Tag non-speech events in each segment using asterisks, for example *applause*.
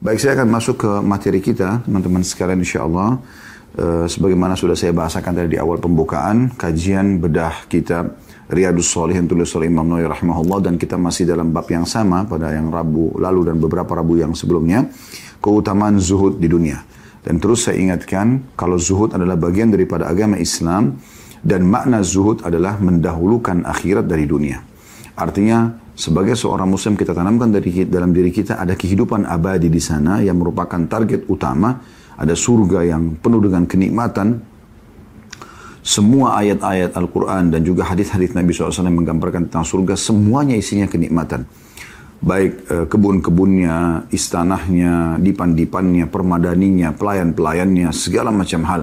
Baik, saya akan masuk ke materi kita, teman-teman sekalian insya Allah. E, eh, sebagaimana sudah saya bahasakan tadi di awal pembukaan, kajian bedah kita Riyadus yang tulis oleh Imam Nawawi rahimahullah dan kita masih dalam bab yang sama pada yang Rabu lalu dan beberapa Rabu yang sebelumnya, keutamaan zuhud di dunia. Dan terus saya ingatkan, kalau zuhud adalah bagian daripada agama Islam dan makna zuhud adalah mendahulukan akhirat dari dunia. Artinya sebagai seorang muslim kita tanamkan dari dalam diri kita ada kehidupan abadi di sana yang merupakan target utama, ada surga yang penuh dengan kenikmatan. Semua ayat-ayat Al-Quran dan juga hadis-hadis Nabi SAW yang menggambarkan tentang surga, semuanya isinya kenikmatan. Baik eh, kebun-kebunnya, istanahnya, dipan-dipannya, permadaninya, pelayan-pelayannya, segala macam hal.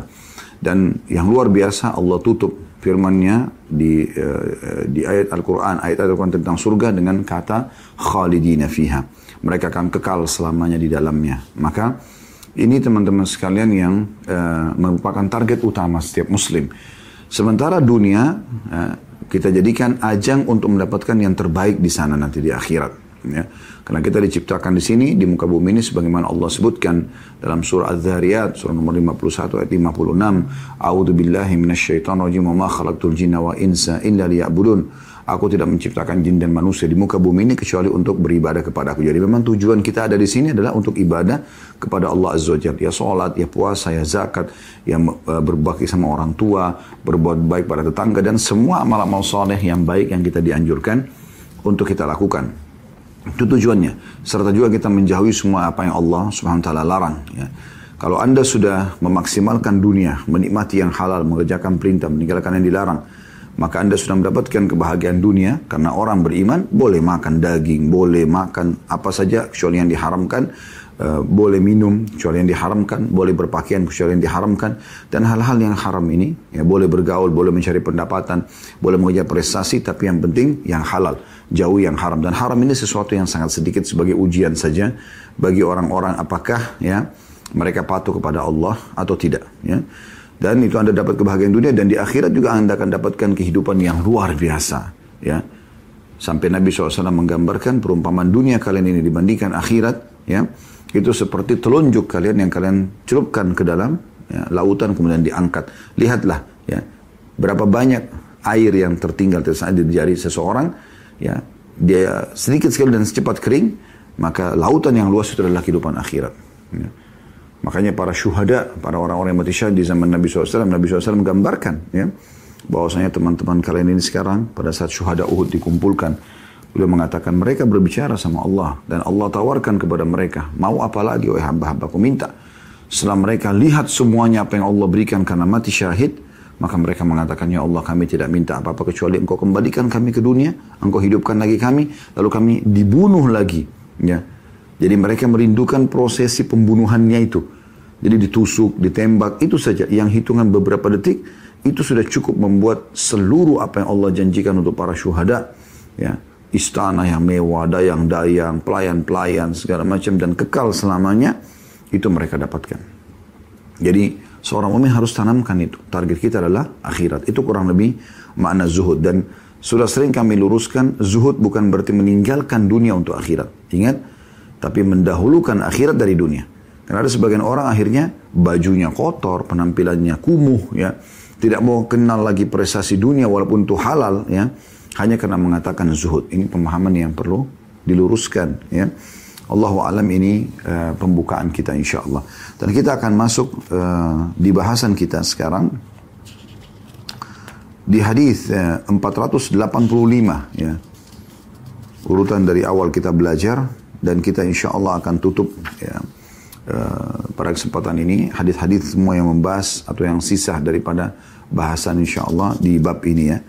Dan yang luar biasa Allah tutup firmannya di eh, di ayat Al-Qur'an, ayat Al-Qur'an tentang surga dengan kata khalidina fiha. Mereka akan kekal selamanya di dalamnya. Maka ini teman-teman sekalian yang eh, merupakan target utama setiap muslim. Sementara dunia eh, kita jadikan ajang untuk mendapatkan yang terbaik di sana nanti di akhirat. Ya. Karena kita diciptakan di sini, di muka bumi ini sebagaimana Allah sebutkan dalam surah Az-Zariyat, surah nomor 51 ayat 56. A'udhu billahi minasyaitan rajim wa ma khalaqtul jinna wa insa illa liya'budun. Aku tidak menciptakan jin dan manusia di muka bumi ini kecuali untuk beribadah kepada aku. Jadi memang tujuan kita ada di sini adalah untuk ibadah kepada Allah Azza wa Jalla. Ya sholat, ya puasa, ya zakat, ya e, berbakti sama orang tua, berbuat baik pada tetangga, dan semua amal-amal soleh yang baik yang kita dianjurkan untuk kita lakukan. Itu tujuannya. Serta juga kita menjauhi semua apa yang Allah subhanahu wa ta'ala larang. Ya. Kalau anda sudah memaksimalkan dunia, menikmati yang halal, mengerjakan perintah, meninggalkan yang dilarang, maka anda sudah mendapatkan kebahagiaan dunia karena orang beriman boleh makan daging, boleh makan apa saja kecuali yang diharamkan, uh, boleh minum kecuali yang diharamkan, boleh berpakaian kecuali yang diharamkan dan hal-hal yang haram ini ya boleh bergaul, boleh mencari pendapatan, boleh mengejar prestasi tapi yang penting yang halal jauh yang haram dan haram ini sesuatu yang sangat sedikit sebagai ujian saja bagi orang-orang apakah ya mereka patuh kepada Allah atau tidak ya dan itu anda dapat kebahagiaan dunia dan di akhirat juga anda akan dapatkan kehidupan yang luar biasa ya sampai Nabi SAW menggambarkan perumpamaan dunia kalian ini dibandingkan akhirat ya itu seperti telunjuk kalian yang kalian celupkan ke dalam ya, lautan kemudian diangkat lihatlah ya berapa banyak air yang tertinggal di jari seseorang ya dia sedikit sekali dan secepat kering, maka lautan yang luas itu adalah kehidupan akhirat. Ya. Makanya para syuhada, para orang-orang yang mati syahid di zaman Nabi SAW, Nabi SAW menggambarkan ya, bahwasanya teman-teman kalian ini sekarang pada saat syuhada Uhud dikumpulkan, beliau mengatakan mereka berbicara sama Allah dan Allah tawarkan kepada mereka, mau apa lagi wahai hamba-hambaku minta. Setelah mereka lihat semuanya apa yang Allah berikan karena mati syahid, maka mereka mengatakan, Ya Allah kami tidak minta apa-apa kecuali engkau kembalikan kami ke dunia, engkau hidupkan lagi kami, lalu kami dibunuh lagi. Ya. Jadi mereka merindukan prosesi pembunuhannya itu. Jadi ditusuk, ditembak, itu saja. Yang hitungan beberapa detik, itu sudah cukup membuat seluruh apa yang Allah janjikan untuk para syuhada. Ya, istana yang mewah, dayang-dayang, pelayan-pelayan, segala macam. Dan kekal selamanya, itu mereka dapatkan. Jadi Seorang mukmin harus tanamkan itu. Target kita adalah akhirat. Itu kurang lebih makna zuhud. Dan sudah sering kami luruskan, zuhud bukan berarti meninggalkan dunia untuk akhirat. Ingat, tapi mendahulukan akhirat dari dunia. Karena ada sebagian orang akhirnya bajunya kotor, penampilannya kumuh, ya. Tidak mau kenal lagi prestasi dunia walaupun itu halal, ya. Hanya karena mengatakan zuhud. Ini pemahaman yang perlu diluruskan, ya. Allahu alam ini uh, pembukaan kita insya Allah. Dan kita akan masuk uh, di bahasan kita sekarang di hadis eh, uh, 485 ya. Urutan dari awal kita belajar dan kita insya Allah akan tutup ya, uh, pada kesempatan ini hadis-hadis semua yang membahas atau yang sisa daripada bahasan insya Allah di bab ini ya.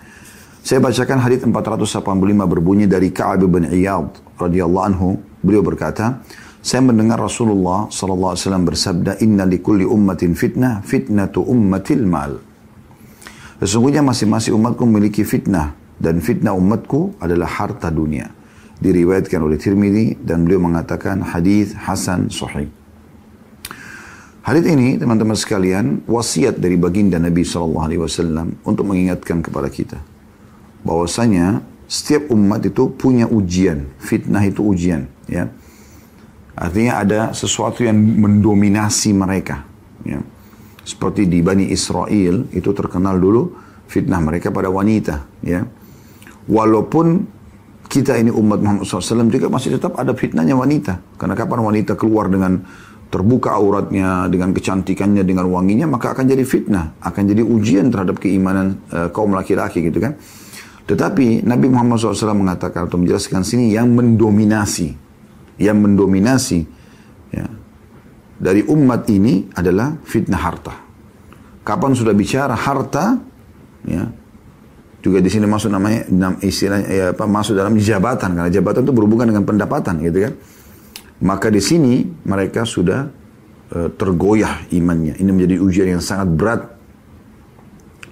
Saya bacakan hadis 485 berbunyi dari Ka'ab bin Iyad radhiyallahu anhu Beliau berkata, saya mendengar Rasulullah sallallahu alaihi wasallam bersabda, "Inna kulli ummatin fitnah, fitnah tu ummatil mal." Sesungguhnya masing-masing umatku memiliki fitnah dan fitnah umatku adalah harta dunia. Diriwayatkan oleh Tirmidzi dan beliau mengatakan hadis hasan sahih. Hadis ini teman-teman sekalian wasiat dari baginda Nabi saw Alaihi Wasallam untuk mengingatkan kepada kita bahwasanya setiap umat itu punya ujian, fitnah itu ujian ya artinya ada sesuatu yang mendominasi mereka ya seperti di Bani Israel itu terkenal dulu fitnah mereka pada wanita ya walaupun kita ini umat Muhammad SAW juga masih tetap ada fitnahnya wanita karena kapan wanita keluar dengan terbuka auratnya dengan kecantikannya dengan wanginya maka akan jadi fitnah akan jadi ujian terhadap keimanan e, kaum laki-laki gitu kan tetapi Nabi Muhammad SAW mengatakan atau menjelaskan sini yang mendominasi yang mendominasi ya, dari umat ini adalah fitnah harta. Kapan sudah bicara harta, ya, juga di sini masuk namanya istilah ya apa masuk dalam jabatan karena jabatan itu berhubungan dengan pendapatan gitu kan maka di sini mereka sudah uh, tergoyah imannya ini menjadi ujian yang sangat berat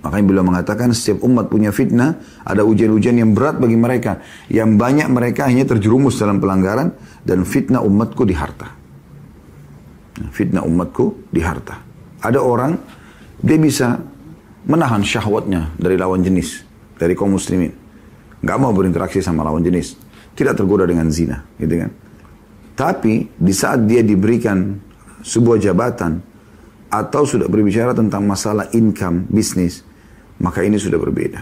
Makanya beliau mengatakan setiap umat punya fitnah, ada ujian-ujian yang berat bagi mereka. Yang banyak mereka hanya terjerumus dalam pelanggaran dan fitnah umatku di harta. Fitnah umatku di harta. Ada orang, dia bisa menahan syahwatnya dari lawan jenis, dari kaum muslimin. Gak mau berinteraksi sama lawan jenis. Tidak tergoda dengan zina, gitu kan. Tapi di saat dia diberikan sebuah jabatan atau sudah berbicara tentang masalah income, bisnis, maka ini sudah berbeda.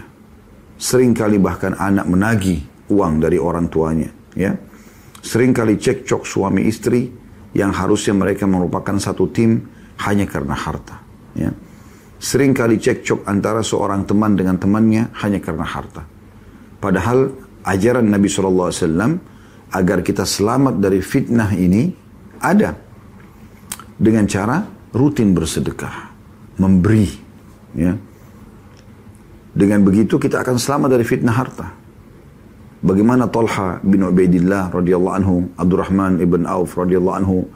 Seringkali bahkan anak menagih uang dari orang tuanya, ya. Seringkali cekcok suami istri yang harusnya mereka merupakan satu tim hanya karena harta, ya. Seringkali cekcok antara seorang teman dengan temannya hanya karena harta. Padahal ajaran Nabi SAW agar kita selamat dari fitnah ini ada dengan cara rutin bersedekah, memberi, ya dengan begitu kita akan selamat dari fitnah harta. Bagaimana Tolha bin Ubaidillah radhiyallahu anhu, Abdurrahman ibn Auf radhiyallahu anhu,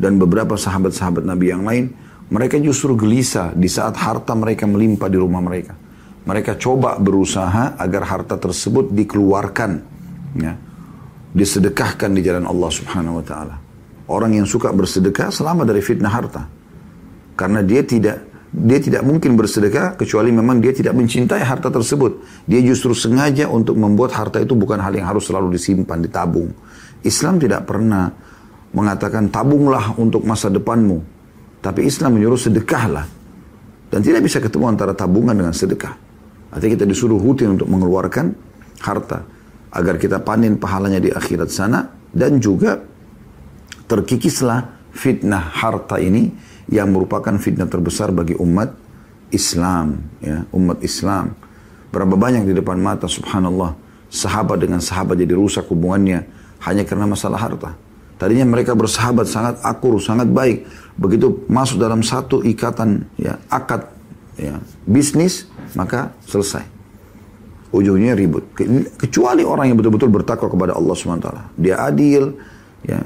dan beberapa sahabat-sahabat Nabi yang lain, mereka justru gelisah di saat harta mereka melimpah di rumah mereka. Mereka coba berusaha agar harta tersebut dikeluarkan, ya, disedekahkan di jalan Allah Subhanahu wa taala. Orang yang suka bersedekah selamat dari fitnah harta. Karena dia tidak dia tidak mungkin bersedekah kecuali memang dia tidak mencintai harta tersebut. Dia justru sengaja untuk membuat harta itu bukan hal yang harus selalu disimpan, ditabung. Islam tidak pernah mengatakan tabunglah untuk masa depanmu. Tapi Islam menyuruh sedekahlah. Dan tidak bisa ketemu antara tabungan dengan sedekah. Artinya kita disuruh rutin untuk mengeluarkan harta. Agar kita panen pahalanya di akhirat sana. Dan juga terkikislah fitnah harta ini yang merupakan fitnah terbesar bagi umat Islam, ya, umat Islam. Berapa banyak di depan mata subhanallah sahabat dengan sahabat jadi rusak hubungannya hanya karena masalah harta. Tadinya mereka bersahabat sangat akur, sangat baik. Begitu masuk dalam satu ikatan ya, akad ya, bisnis, maka selesai. Ujungnya ribut. Kecuali orang yang betul-betul bertakwa kepada Allah SWT. Dia adil, ya,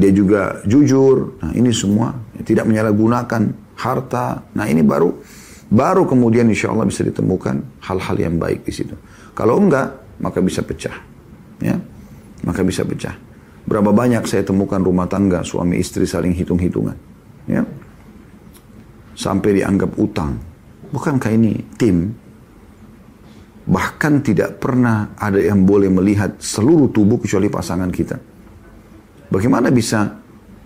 dia juga jujur. Nah, ini semua tidak menyalahgunakan harta. Nah, ini baru baru kemudian insya Allah bisa ditemukan hal-hal yang baik di situ. Kalau enggak, maka bisa pecah. Ya, maka bisa pecah. Berapa banyak saya temukan rumah tangga suami istri saling hitung-hitungan. Ya. Sampai dianggap utang. Bukankah ini tim? Bahkan tidak pernah ada yang boleh melihat seluruh tubuh kecuali pasangan kita. Bagaimana bisa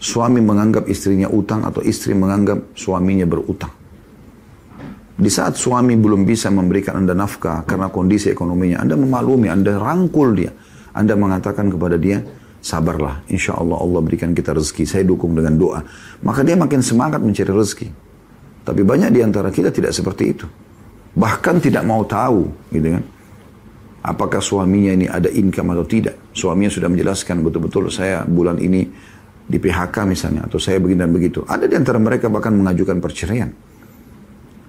suami menganggap istrinya utang atau istri menganggap suaminya berutang? Di saat suami belum bisa memberikan Anda nafkah karena kondisi ekonominya, Anda memaklumi, Anda rangkul dia. Anda mengatakan kepada dia, sabarlah, insya Allah Allah berikan kita rezeki, saya dukung dengan doa. Maka dia makin semangat mencari rezeki. Tapi banyak di antara kita tidak seperti itu. Bahkan tidak mau tahu, gitu kan apakah suaminya ini ada income atau tidak. Suaminya sudah menjelaskan betul-betul saya bulan ini di PHK misalnya atau saya begini dan begitu. Ada di antara mereka bahkan mengajukan perceraian.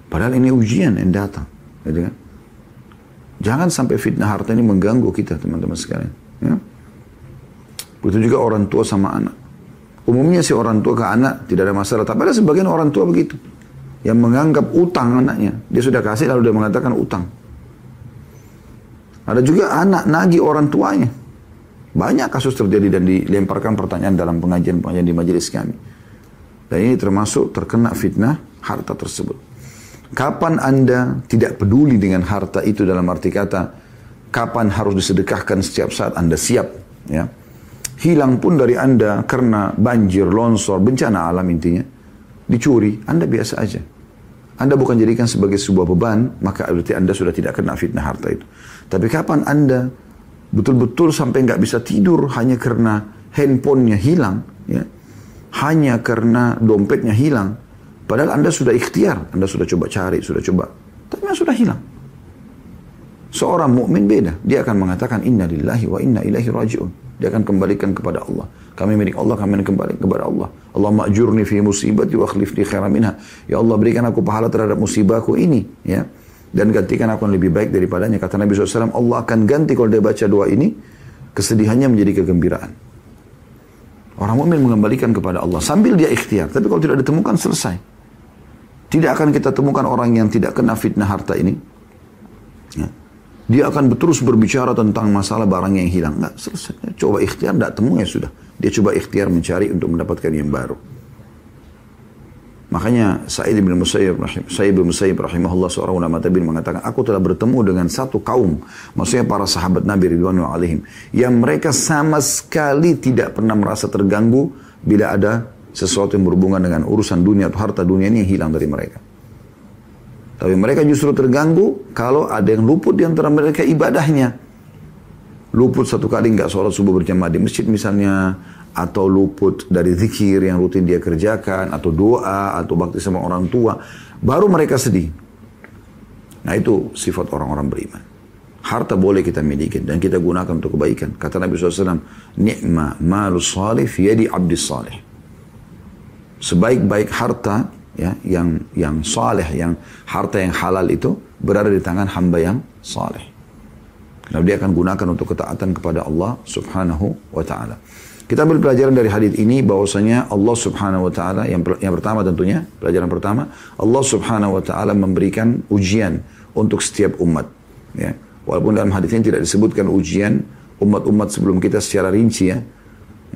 Padahal ini ujian yang datang. Gitu kan? Jangan sampai fitnah harta ini mengganggu kita teman-teman sekalian. Ya? Begitu juga orang tua sama anak. Umumnya sih orang tua ke anak tidak ada masalah. Tapi ada sebagian orang tua begitu. Yang menganggap utang anaknya. Dia sudah kasih lalu dia mengatakan utang. Ada juga anak nagi orang tuanya. Banyak kasus terjadi dan dilemparkan pertanyaan dalam pengajian-pengajian di majelis kami. Dan ini termasuk terkena fitnah harta tersebut. Kapan Anda tidak peduli dengan harta itu dalam arti kata, kapan harus disedekahkan setiap saat Anda siap. ya Hilang pun dari Anda karena banjir, longsor, bencana alam intinya. Dicuri, Anda biasa aja. Anda bukan jadikan sebagai sebuah beban, maka berarti Anda sudah tidak kena fitnah harta itu. Tapi kapan Anda betul-betul sampai nggak bisa tidur hanya karena handphonenya hilang, ya, hanya karena dompetnya hilang, padahal Anda sudah ikhtiar, Anda sudah coba cari, sudah coba, tapi sudah hilang. Seorang mukmin beda, dia akan mengatakan inna lillahi wa inna ilaihi rajiun. Dia akan kembalikan kepada Allah. Kami milik Allah, kami kembali kepada Allah. Allah ma'jurni fi musibati wa khlifni khairan minha. Ya Allah berikan aku pahala terhadap musibahku ini, ya dan gantikan aku yang lebih baik daripadanya. Kata Nabi SAW, Allah akan ganti kalau dia baca doa ini, kesedihannya menjadi kegembiraan. Orang mukmin mengembalikan kepada Allah sambil dia ikhtiar. Tapi kalau tidak ditemukan, selesai. Tidak akan kita temukan orang yang tidak kena fitnah harta ini. Ya. Dia akan terus berbicara tentang masalah barang yang hilang. Enggak, selesai. Coba ikhtiar, tidak temunya sudah. Dia coba ikhtiar mencari untuk mendapatkan yang baru. Makanya Sa'id bin Musayyib, Sa'id bin Musayyib rahimahullah seorang ulama tabi'in mengatakan, aku telah bertemu dengan satu kaum, maksudnya para sahabat Nabi wa alaihim, yang mereka sama sekali tidak pernah merasa terganggu bila ada sesuatu yang berhubungan dengan urusan dunia atau harta dunia ini yang hilang dari mereka. Tapi mereka justru terganggu kalau ada yang luput di antara mereka ibadahnya. Luput satu kali nggak sholat subuh berjamaah di masjid misalnya, atau luput dari zikir yang rutin dia kerjakan, atau doa, atau bakti sama orang tua, baru mereka sedih. Nah itu sifat orang-orang beriman. Harta boleh kita miliki dan kita gunakan untuk kebaikan. Kata Nabi SAW, Ni'ma malu salih fiyadi abdi salih. Sebaik-baik harta ya, yang yang saleh, yang harta yang halal itu berada di tangan hamba yang saleh. nabi dia akan gunakan untuk ketaatan kepada Allah Subhanahu wa taala. Kita ambil pelajaran dari hadis ini bahwasanya Allah Subhanahu wa taala yang yang pertama tentunya, pelajaran pertama, Allah Subhanahu wa taala memberikan ujian untuk setiap umat, ya. Walaupun dalam hadis ini tidak disebutkan ujian umat-umat sebelum kita secara rinci ya.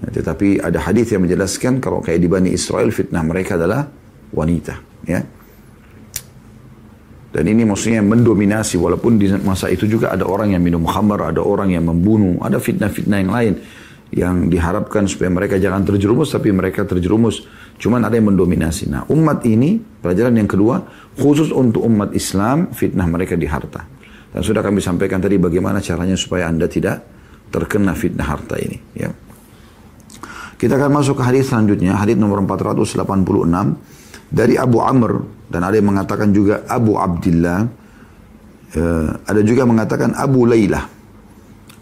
ya tetapi ada hadis yang menjelaskan kalau kayak di Bani Israel fitnah mereka adalah wanita, ya. Dan ini maksudnya mendominasi walaupun di masa itu juga ada orang yang minum khamar, ada orang yang membunuh, ada fitnah-fitnah yang lain yang diharapkan supaya mereka jangan terjerumus tapi mereka terjerumus cuman ada yang mendominasi nah umat ini pelajaran yang kedua khusus untuk umat Islam fitnah mereka di harta dan sudah kami sampaikan tadi bagaimana caranya supaya anda tidak terkena fitnah harta ini ya kita akan masuk ke hadis selanjutnya hadis nomor 486 dari Abu Amr dan ada yang mengatakan juga Abu Abdullah eh, ada juga mengatakan Abu Layla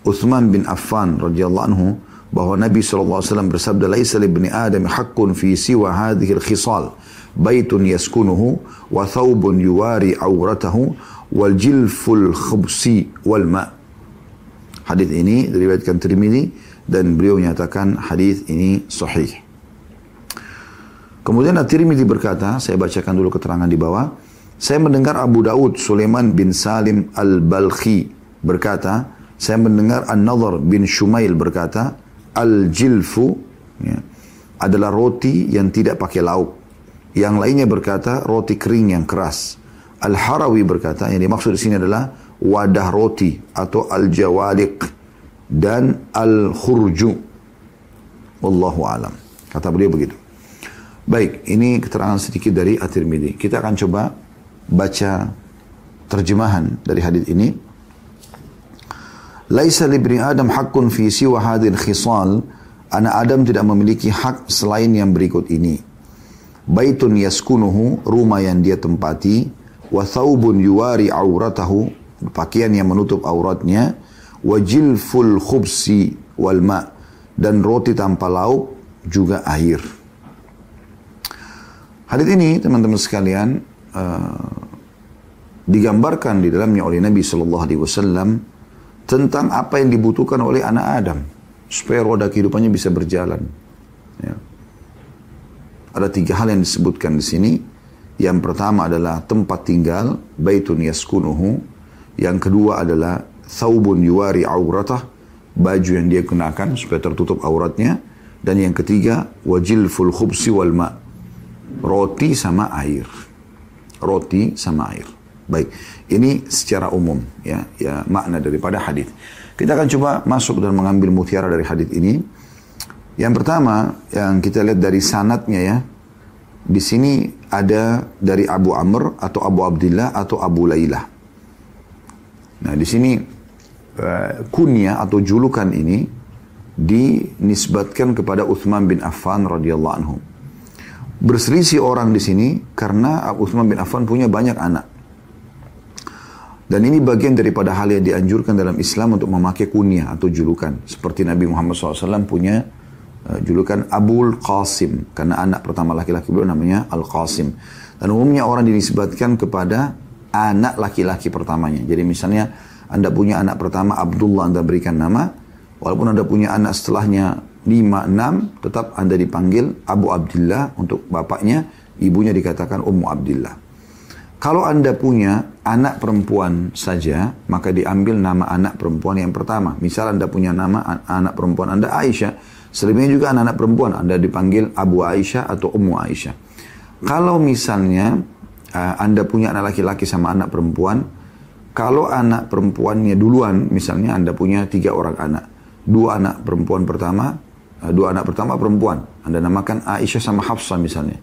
Uthman bin Affan radhiyallahu anhu bahwa Nabi SAW bersabda laisa ibni adam haqqun fi siwa hadhil khisal baitun yaskunuhu wa thawbun yuwari auratahu wal jilful khubsi wal ma hadis ini diriwayatkan Tirmidzi dan beliau menyatakan hadis ini sahih kemudian At-Tirmidzi berkata saya bacakan dulu keterangan di bawah saya mendengar Abu Daud Sulaiman bin Salim Al-Balkhi berkata saya mendengar An-Nadhr bin Shumail berkata al-jilfu ya, adalah roti yang tidak pakai lauk. Yang lainnya berkata roti kering yang keras. Al-Harawi berkata yang dimaksud di sini adalah wadah roti atau al-jawaliq dan al-khurju. Wallahu alam. Kata beliau begitu. Baik, ini keterangan sedikit dari At-Tirmidzi. Kita akan coba baca terjemahan dari hadis ini. Laisa libni Adam hakun fi siwa hadir khisal. Anak Adam tidak memiliki hak selain yang berikut ini. Baitun yaskunuhu, rumah yang dia tempati. Wa thawbun yuwari auratahu, pakaian yang menutup auratnya. Wa jilful khubsi wal ma' dan roti tanpa lauk juga air. Hadis ini teman-teman sekalian uh, digambarkan di dalamnya oleh Nabi Shallallahu Alaihi Wasallam tentang apa yang dibutuhkan oleh anak Adam supaya roda kehidupannya bisa berjalan. Ya. Ada tiga hal yang disebutkan di sini. Yang pertama adalah tempat tinggal, baitun yaskunuhu. Yang kedua adalah thawbun yuari auratah, baju yang dia kenakan supaya tertutup auratnya. Dan yang ketiga, wajil khubsi wal ma. Roti sama air. Roti sama air. Baik, ini secara umum ya, ya makna daripada hadis. Kita akan coba masuk dan mengambil mutiara dari hadis ini. Yang pertama yang kita lihat dari sanatnya ya. Di sini ada dari Abu Amr atau Abu Abdullah atau Abu Lailah. Nah, di sini eh, kunya atau julukan ini dinisbatkan kepada Uthman bin Affan radhiyallahu anhu. Berselisih orang di sini karena Uthman bin Affan punya banyak anak. Dan ini bagian daripada hal yang dianjurkan dalam Islam untuk memakai kunyah atau julukan. Seperti Nabi Muhammad SAW punya uh, julukan Abul Qasim. Karena anak pertama laki-laki beliau namanya Al-Qasim. Dan umumnya orang dinisbatkan kepada anak laki-laki pertamanya. Jadi misalnya Anda punya anak pertama Abdullah Anda berikan nama. Walaupun Anda punya anak setelahnya 5, 6 tetap Anda dipanggil Abu Abdullah untuk bapaknya. Ibunya dikatakan Ummu Abdullah. Kalau Anda punya anak perempuan saja, maka diambil nama anak perempuan yang pertama. Misal Anda punya nama anak perempuan Anda Aisyah, seringnya juga anak-anak perempuan Anda dipanggil Abu Aisyah atau Ummu Aisyah. Kalau misalnya uh, Anda punya anak laki-laki sama anak perempuan, kalau anak perempuannya duluan, misalnya Anda punya tiga orang anak, dua anak perempuan pertama, uh, dua anak pertama perempuan, Anda namakan Aisyah sama Hafsah misalnya.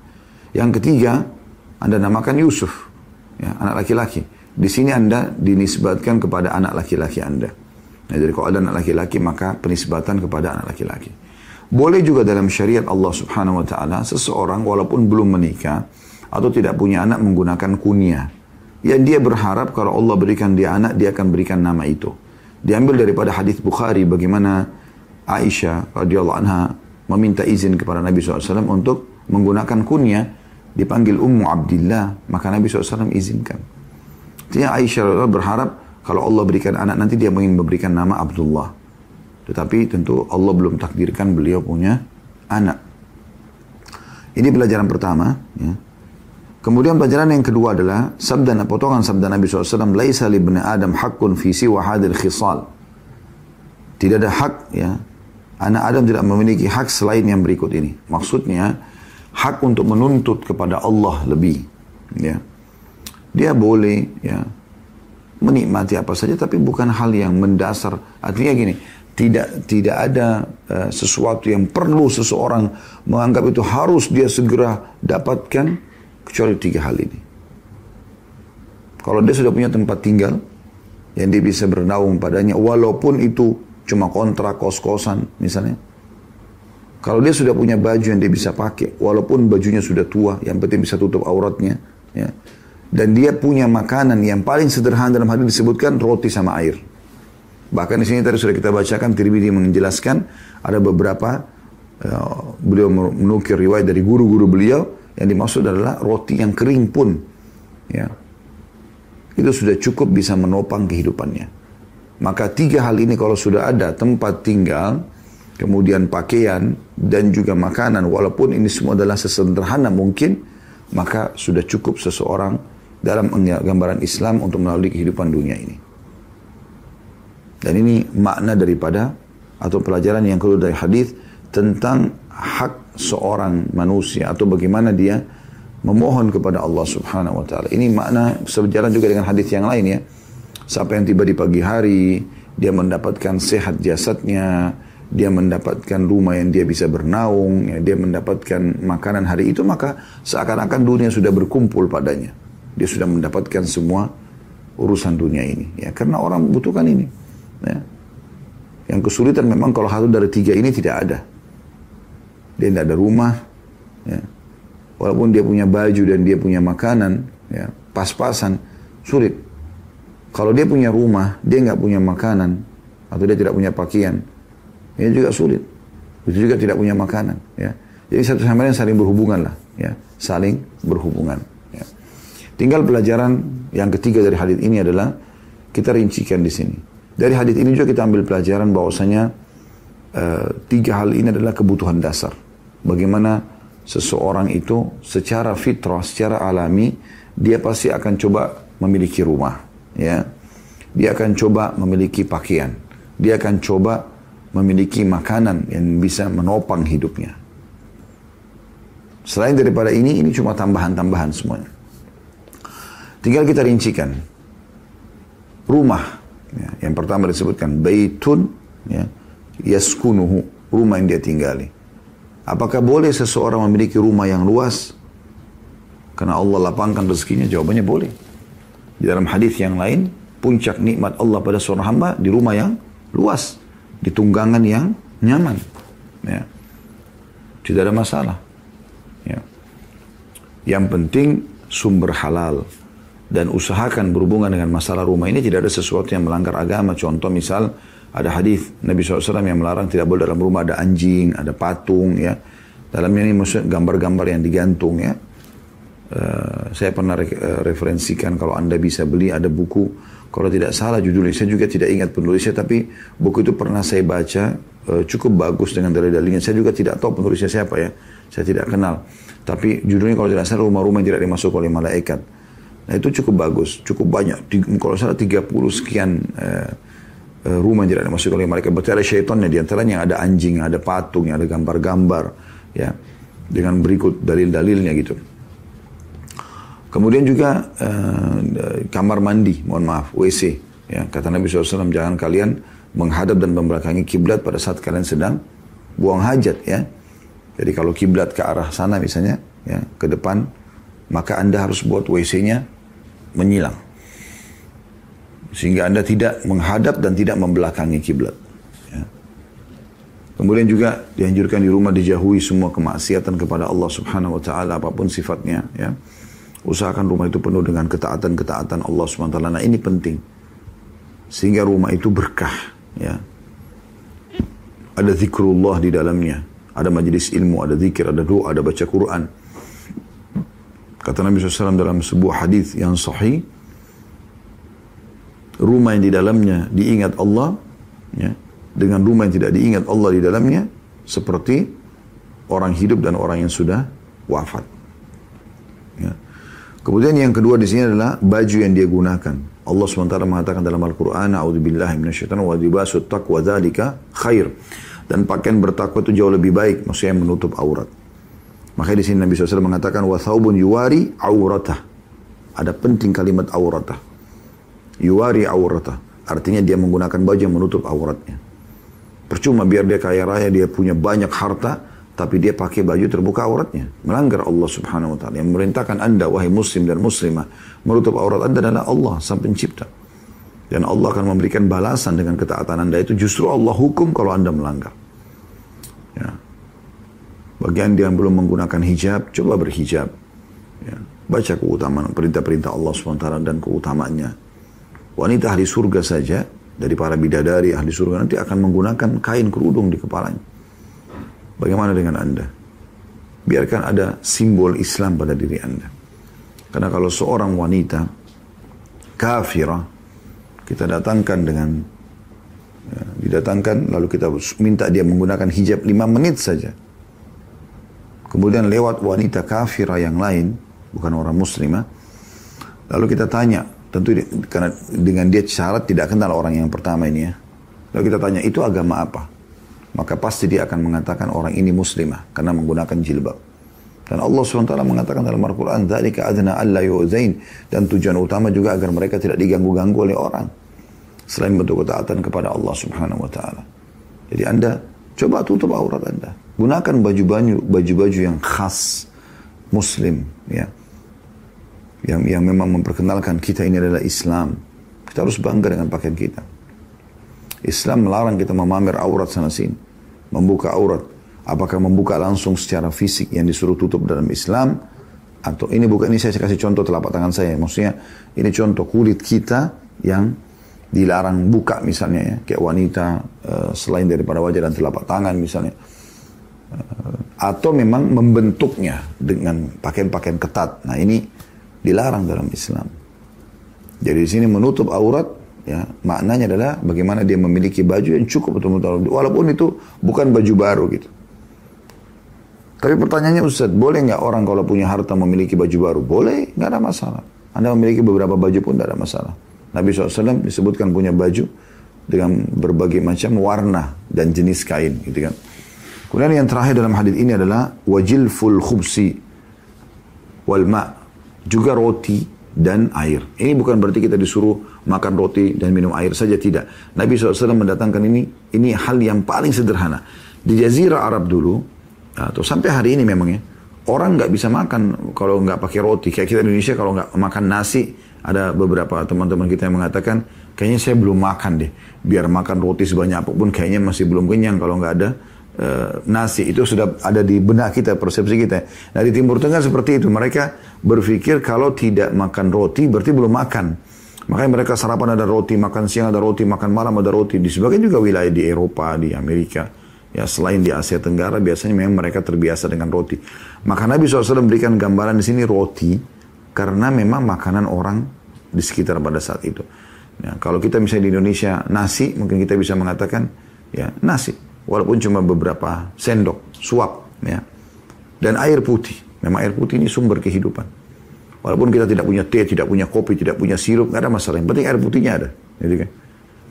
Yang ketiga, Anda namakan Yusuf ya, anak laki-laki. Di sini Anda dinisbatkan kepada anak laki-laki Anda. Nah, jadi kalau ada anak laki-laki maka penisbatan kepada anak laki-laki. Boleh juga dalam syariat Allah Subhanahu wa taala seseorang walaupun belum menikah atau tidak punya anak menggunakan kunyah. Yang dia berharap kalau Allah berikan dia anak dia akan berikan nama itu. Diambil daripada hadis Bukhari bagaimana Aisyah radhiyallahu anha meminta izin kepada Nabi SAW untuk menggunakan kunyah dipanggil Ummu Abdillah, maka Nabi SAW izinkan. Dia Aisyah berharap kalau Allah berikan anak nanti dia ingin memberikan nama Abdullah. Tetapi tentu Allah belum takdirkan beliau punya anak. Ini pelajaran pertama. Ya. Kemudian pelajaran yang kedua adalah sabda potongan sabda Nabi SAW, "Laisa li Adam hakun fi siwa hadil khisal." Tidak ada hak ya. Anak Adam tidak memiliki hak selain yang berikut ini. Maksudnya, hak untuk menuntut kepada Allah lebih. Ya. Dia boleh ya menikmati apa saja tapi bukan hal yang mendasar. Artinya gini, tidak tidak ada uh, sesuatu yang perlu seseorang menganggap itu harus dia segera dapatkan kecuali tiga hal ini. Kalau dia sudah punya tempat tinggal yang dia bisa bernaung padanya walaupun itu cuma kontrak kos-kosan misalnya kalau dia sudah punya baju yang dia bisa pakai, walaupun bajunya sudah tua, yang penting bisa tutup auratnya, ya. Dan dia punya makanan yang paling sederhana dalam hadis disebutkan roti sama air. Bahkan di sini tadi sudah kita bacakan Tirmidhi menjelaskan ada beberapa ya, beliau menukir riwayat dari guru-guru beliau yang dimaksud adalah roti yang kering pun ya. Itu sudah cukup bisa menopang kehidupannya. Maka tiga hal ini kalau sudah ada tempat tinggal, kemudian pakaian, dan juga makanan. Walaupun ini semua adalah sesederhana mungkin, maka sudah cukup seseorang dalam gambaran Islam untuk melalui kehidupan dunia ini. Dan ini makna daripada atau pelajaran yang keluar dari hadis tentang hak seorang manusia atau bagaimana dia memohon kepada Allah Subhanahu wa taala. Ini makna sejalan juga dengan hadis yang lain ya. Siapa yang tiba di pagi hari, dia mendapatkan sehat jasadnya, dia mendapatkan rumah yang dia bisa bernaung, ya, dia mendapatkan makanan hari itu, maka seakan-akan dunia sudah berkumpul padanya. Dia sudah mendapatkan semua urusan dunia ini. Ya, karena orang membutuhkan ini. Ya. Yang kesulitan memang kalau satu dari tiga ini tidak ada. Dia tidak ada rumah, ya. walaupun dia punya baju dan dia punya makanan, ya, pas-pasan, sulit. Kalau dia punya rumah, dia nggak punya makanan, atau dia tidak punya pakaian, ini juga sulit. Itu juga tidak punya makanan, ya. Jadi satu sama lain saling berhubungan lah, ya. Saling berhubungan. Ya. Tinggal pelajaran yang ketiga dari hadis ini adalah kita rincikan di sini. Dari hadis ini juga kita ambil pelajaran bahwasanya uh, tiga hal ini adalah kebutuhan dasar. Bagaimana seseorang itu secara fitrah, secara alami, dia pasti akan coba memiliki rumah, ya. Dia akan coba memiliki pakaian. Dia akan coba memiliki makanan yang bisa menopang hidupnya. Selain daripada ini, ini cuma tambahan-tambahan semuanya. Tinggal kita rincikan. Rumah, ya, yang pertama disebutkan baitun, ya, yaskunuhu, rumah yang dia tinggali. Apakah boleh seseorang memiliki rumah yang luas? Karena Allah lapangkan rezekinya, jawabannya boleh. Di dalam hadis yang lain, puncak nikmat Allah pada seorang hamba di rumah yang luas di tunggangan yang nyaman. Ya. Tidak ada masalah. Ya. Yang penting sumber halal dan usahakan berhubungan dengan masalah rumah ini tidak ada sesuatu yang melanggar agama. Contoh misal ada hadis Nabi SAW yang melarang tidak boleh dalam rumah ada anjing, ada patung ya. Dalam ini maksud gambar-gambar yang digantung ya. Uh, saya pernah re eh, referensikan kalau anda bisa beli ada buku kalau tidak salah judulnya, saya juga tidak ingat penulisnya, tapi buku itu pernah saya baca uh, cukup bagus dengan dalil-dalilnya. Saya juga tidak tahu penulisnya siapa ya, saya tidak kenal. Tapi judulnya kalau tidak salah rumah-rumah yang tidak dimasuk oleh malaikat. Nah itu cukup bagus, cukup banyak. Di, kalau salah 30 sekian uh, uh, rumah yang tidak dimasuk oleh malaikat. Berarti ada syaitannya, diantaranya ada anjing, ada patung, ada gambar-gambar. ya Dengan berikut dalil-dalilnya gitu. Kemudian juga uh, kamar mandi, mohon maaf, WC. Ya, kata Nabi SAW, jangan kalian menghadap dan membelakangi kiblat pada saat kalian sedang buang hajat ya. Jadi kalau kiblat ke arah sana misalnya, ya, ke depan, maka Anda harus buat WC-nya menyilang. Sehingga Anda tidak menghadap dan tidak membelakangi kiblat. Ya. Kemudian juga dianjurkan di rumah dijauhi semua kemaksiatan kepada Allah Subhanahu wa taala apapun sifatnya ya. Usahakan rumah itu penuh dengan ketaatan-ketaatan Allah SWT. Nah ini penting. Sehingga rumah itu berkah. Ya. Ada zikrullah di dalamnya. Ada majelis ilmu, ada zikir, ada doa, ada baca Quran. Kata Nabi SAW dalam sebuah hadis yang sahih. Rumah yang di dalamnya diingat Allah. Ya, dengan rumah yang tidak diingat Allah di dalamnya. Seperti orang hidup dan orang yang sudah wafat. Ya. Kemudian yang kedua di sini adalah baju yang dia gunakan. Allah SWT mengatakan dalam Al-Quran, A'udzubillahi minasyaitan wa dibasu taqwa dhalika khair. Dan pakaian bertakwa itu jauh lebih baik, maksudnya menutup aurat. Makanya di sini Nabi SAW mengatakan, wa thawbun yuwari auratah. Ada penting kalimat auratah. Yuwari auratah. Artinya dia menggunakan baju yang menutup auratnya. Percuma biar dia kaya raya, dia punya banyak harta, tapi dia pakai baju terbuka auratnya. Melanggar Allah subhanahu wa ta'ala. Yang memerintahkan anda, wahai muslim dan muslimah, menutup aurat anda adalah Allah, sang pencipta. Dan Allah akan memberikan balasan dengan ketaatan anda itu justru Allah hukum kalau anda melanggar. Ya. Bagian yang belum menggunakan hijab, coba berhijab. Ya. Baca keutamaan perintah-perintah Allah Subhanahu ta'ala dan keutamaannya. Wanita ahli surga saja, dari para bidadari ahli surga nanti akan menggunakan kain kerudung di kepalanya. Bagaimana dengan Anda? Biarkan ada simbol Islam pada diri Anda. Karena kalau seorang wanita kafirah, kita datangkan dengan ya, didatangkan lalu kita minta dia menggunakan hijab lima menit saja. Kemudian lewat wanita kafirah yang lain, bukan orang muslimah, lalu kita tanya, tentu karena dengan dia syarat tidak kenal orang yang pertama ini ya. Lalu kita tanya, itu agama apa? maka pasti dia akan mengatakan orang ini muslimah karena menggunakan jilbab. Dan Allah SWT mengatakan dalam Al-Quran, ذَلِكَ أَذْنَا أَلَّا yu'zain. Dan tujuan utama juga agar mereka tidak diganggu-ganggu oleh orang. Selain bentuk ketaatan kepada Allah Subhanahu Wa Taala. Jadi anda coba tutup aurat anda. Gunakan baju-baju baju-baju yang khas Muslim, ya. Yang yang memang memperkenalkan kita ini adalah Islam. Kita harus bangga dengan pakaian kita. Islam melarang kita memamer aurat sana sini membuka aurat. Apakah membuka langsung secara fisik yang disuruh tutup dalam Islam? Atau ini bukan, ini saya kasih contoh telapak tangan saya. Maksudnya ini contoh kulit kita yang dilarang buka misalnya ya. Kayak wanita eh, selain daripada wajah dan telapak tangan misalnya. Eh, atau memang membentuknya dengan pakaian-pakaian ketat. Nah ini dilarang dalam Islam. Jadi di sini menutup aurat Ya, maknanya adalah bagaimana dia memiliki baju yang cukup untuk mutawaf walaupun itu bukan baju baru gitu. Tapi pertanyaannya Ustaz, boleh nggak orang kalau punya harta memiliki baju baru? Boleh, nggak ada masalah. Anda memiliki beberapa baju pun tidak ada masalah. Nabi SAW disebutkan punya baju dengan berbagai macam warna dan jenis kain gitu kan. Kemudian yang terakhir dalam hadis ini adalah wajil full khubsi wal ma juga roti dan air. Ini bukan berarti kita disuruh makan roti dan minum air saja tidak. Nabi SAW mendatangkan ini, ini hal yang paling sederhana. Di Jazirah Arab dulu, atau sampai hari ini memang ya, orang nggak bisa makan kalau nggak pakai roti. Kayak kita Indonesia kalau nggak makan nasi, ada beberapa teman-teman kita yang mengatakan, kayaknya saya belum makan deh. Biar makan roti sebanyak apapun, kayaknya masih belum kenyang kalau nggak ada e, nasi itu sudah ada di benak kita persepsi kita. Nah di Timur Tengah seperti itu mereka berpikir kalau tidak makan roti berarti belum makan. Makanya mereka sarapan ada roti, makan siang ada roti, makan malam ada roti. Di sebagian juga wilayah di Eropa, di Amerika. Ya selain di Asia Tenggara biasanya memang mereka terbiasa dengan roti. Maka Nabi SAW memberikan gambaran di sini roti karena memang makanan orang di sekitar pada saat itu. Ya, kalau kita misalnya di Indonesia nasi mungkin kita bisa mengatakan ya nasi walaupun cuma beberapa sendok suap ya dan air putih memang air putih ini sumber kehidupan Walaupun kita tidak punya teh, tidak punya kopi, tidak punya sirup, nggak ada masalah. Yang penting air putihnya ada. Gitu kan?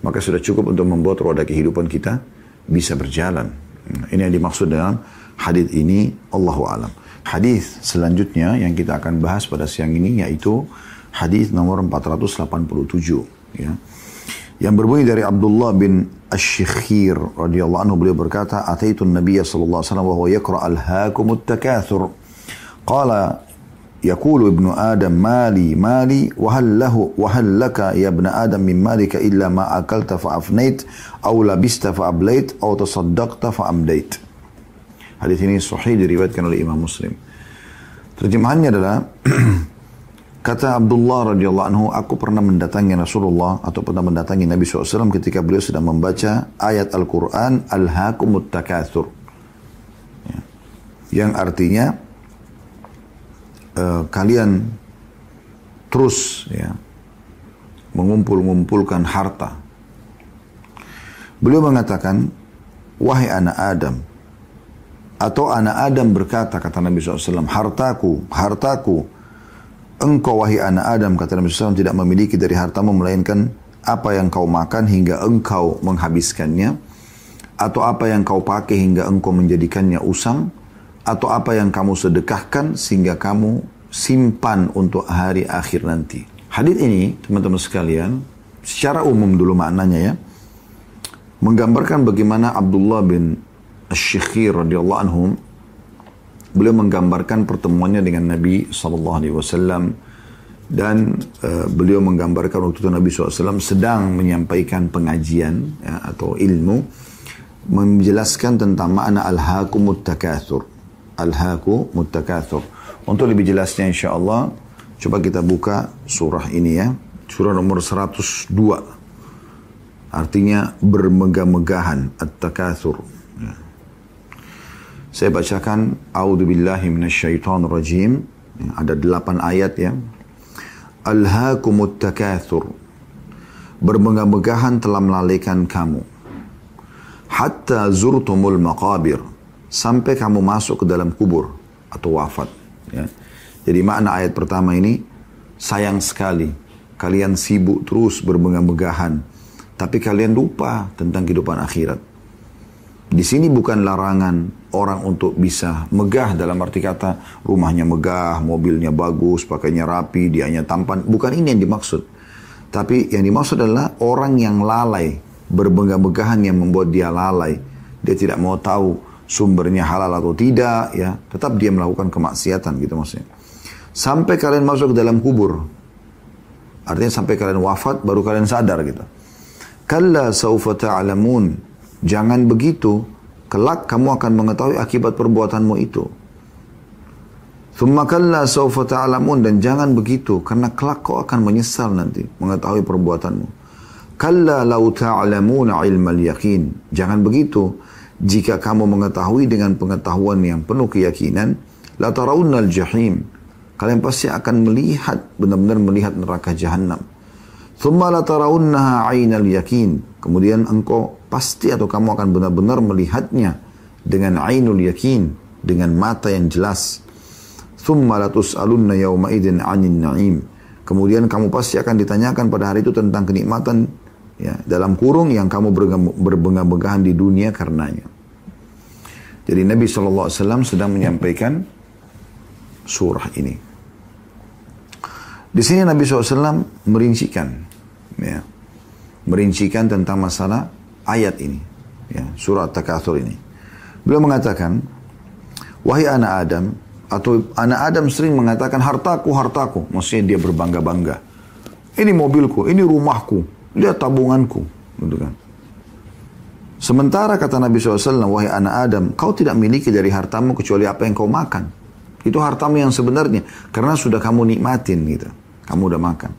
Maka sudah cukup untuk membuat roda kehidupan kita bisa berjalan. Nah, ini yang dimaksud dengan hadis ini Allahu alam. Hadis selanjutnya yang kita akan bahas pada siang ini yaitu hadis nomor 487 ya. Yang berbunyi dari Abdullah bin Asy-Syikhir radhiyallahu anhu beliau berkata, "Ataitun Nabiya sallallahu alaihi wasallam wa huwa yaqra al hakumut takatsur." Qala يقول ابن آدم مالي مالي وهل له وهل لك يا ابن آدم من مالك إلا ما أكلت فأفنيت أو لبست فأبليت أو تصدقت فأمليت Hadis ini sahih diriwayatkan oleh Imam Muslim. Terjemahannya adalah *clears throat* kata Abdullah radhiyallahu anhu, aku pernah mendatangi Rasulullah atau pernah mendatangi Nabi SAW ketika beliau sedang membaca ayat Al-Quran Al-Hakumut Takathur. Ya. Yang artinya Eh, kalian terus ya mengumpul-ngumpulkan harta. Beliau mengatakan, wahai anak Adam, atau anak Adam berkata, kata Nabi SAW, hartaku, hartaku, engkau wahai anak Adam, kata Nabi SAW, tidak memiliki dari hartamu, melainkan apa yang kau makan hingga engkau menghabiskannya, atau apa yang kau pakai hingga engkau menjadikannya usang, atau apa yang kamu sedekahkan sehingga kamu simpan untuk hari akhir nanti. Hadis ini, teman-teman sekalian, secara umum dulu maknanya ya, menggambarkan bagaimana Abdullah bin Ash-Shikhir radhiyallahu anhum beliau menggambarkan pertemuannya dengan Nabi sallallahu alaihi wasallam dan uh, beliau menggambarkan waktu itu Nabi SAW sedang menyampaikan pengajian ya, atau ilmu menjelaskan tentang makna al-hakumut takathur alhaaku muttakathur. Untuk lebih jelasnya insya Allah, coba kita buka surah ini ya. Surah nomor 102. Artinya bermegah-megahan, at-takathur. Ya. Saya bacakan, A'udhu billahi rajim. Ya, ada delapan ayat ya. Alhaakumut muttakathur. Bermegah-megahan telah melalaikan kamu. Hatta zurtumul maqabir sampai kamu masuk ke dalam kubur atau wafat. Ya. Jadi makna ayat pertama ini sayang sekali kalian sibuk terus bermegah begahan tapi kalian lupa tentang kehidupan akhirat. Di sini bukan larangan orang untuk bisa megah dalam arti kata rumahnya megah, mobilnya bagus, pakainya rapi, dianya tampan. Bukan ini yang dimaksud. Tapi yang dimaksud adalah orang yang lalai, berbegah-begahan yang membuat dia lalai. Dia tidak mau tahu sumbernya halal atau tidak ya tetap dia melakukan kemaksiatan gitu maksudnya sampai kalian masuk ke dalam kubur artinya sampai kalian wafat baru kalian sadar gitu kalla saufa ta'lamun jangan begitu kelak kamu akan mengetahui akibat perbuatanmu itu Thumma kalla saufa ta'lamun dan jangan begitu karena kelak kau akan menyesal nanti mengetahui perbuatanmu. Kalla lau alamun ilmal yakin. Jangan begitu jika kamu mengetahui dengan pengetahuan yang penuh keyakinan, la jahim. Kalian pasti akan melihat, benar-benar melihat neraka jahanam. Thumma la tarawunnaha yakin. Kemudian engkau pasti atau kamu akan benar-benar melihatnya dengan ainul yakin, dengan mata yang jelas. Thumma la tus'alunna yawma anin na'im. Kemudian kamu pasti akan ditanyakan pada hari itu tentang kenikmatan ya dalam kurung yang kamu berbengah-bengahan di dunia karenanya. Jadi Nabi SAW sedang menyampaikan surah ini. Di sini Nabi SAW merincikan, ya, merincikan tentang masalah ayat ini, ya, surah Takathur ini. Beliau mengatakan, wahai anak Adam, atau anak Adam sering mengatakan hartaku, hartaku. Maksudnya dia berbangga-bangga. Ini mobilku, ini rumahku, Lihat tabunganku. Gitu kan. Sementara kata Nabi SAW, wahai anak Adam, kau tidak miliki dari hartamu kecuali apa yang kau makan. Itu hartamu yang sebenarnya. Karena sudah kamu nikmatin gitu. Kamu udah makan.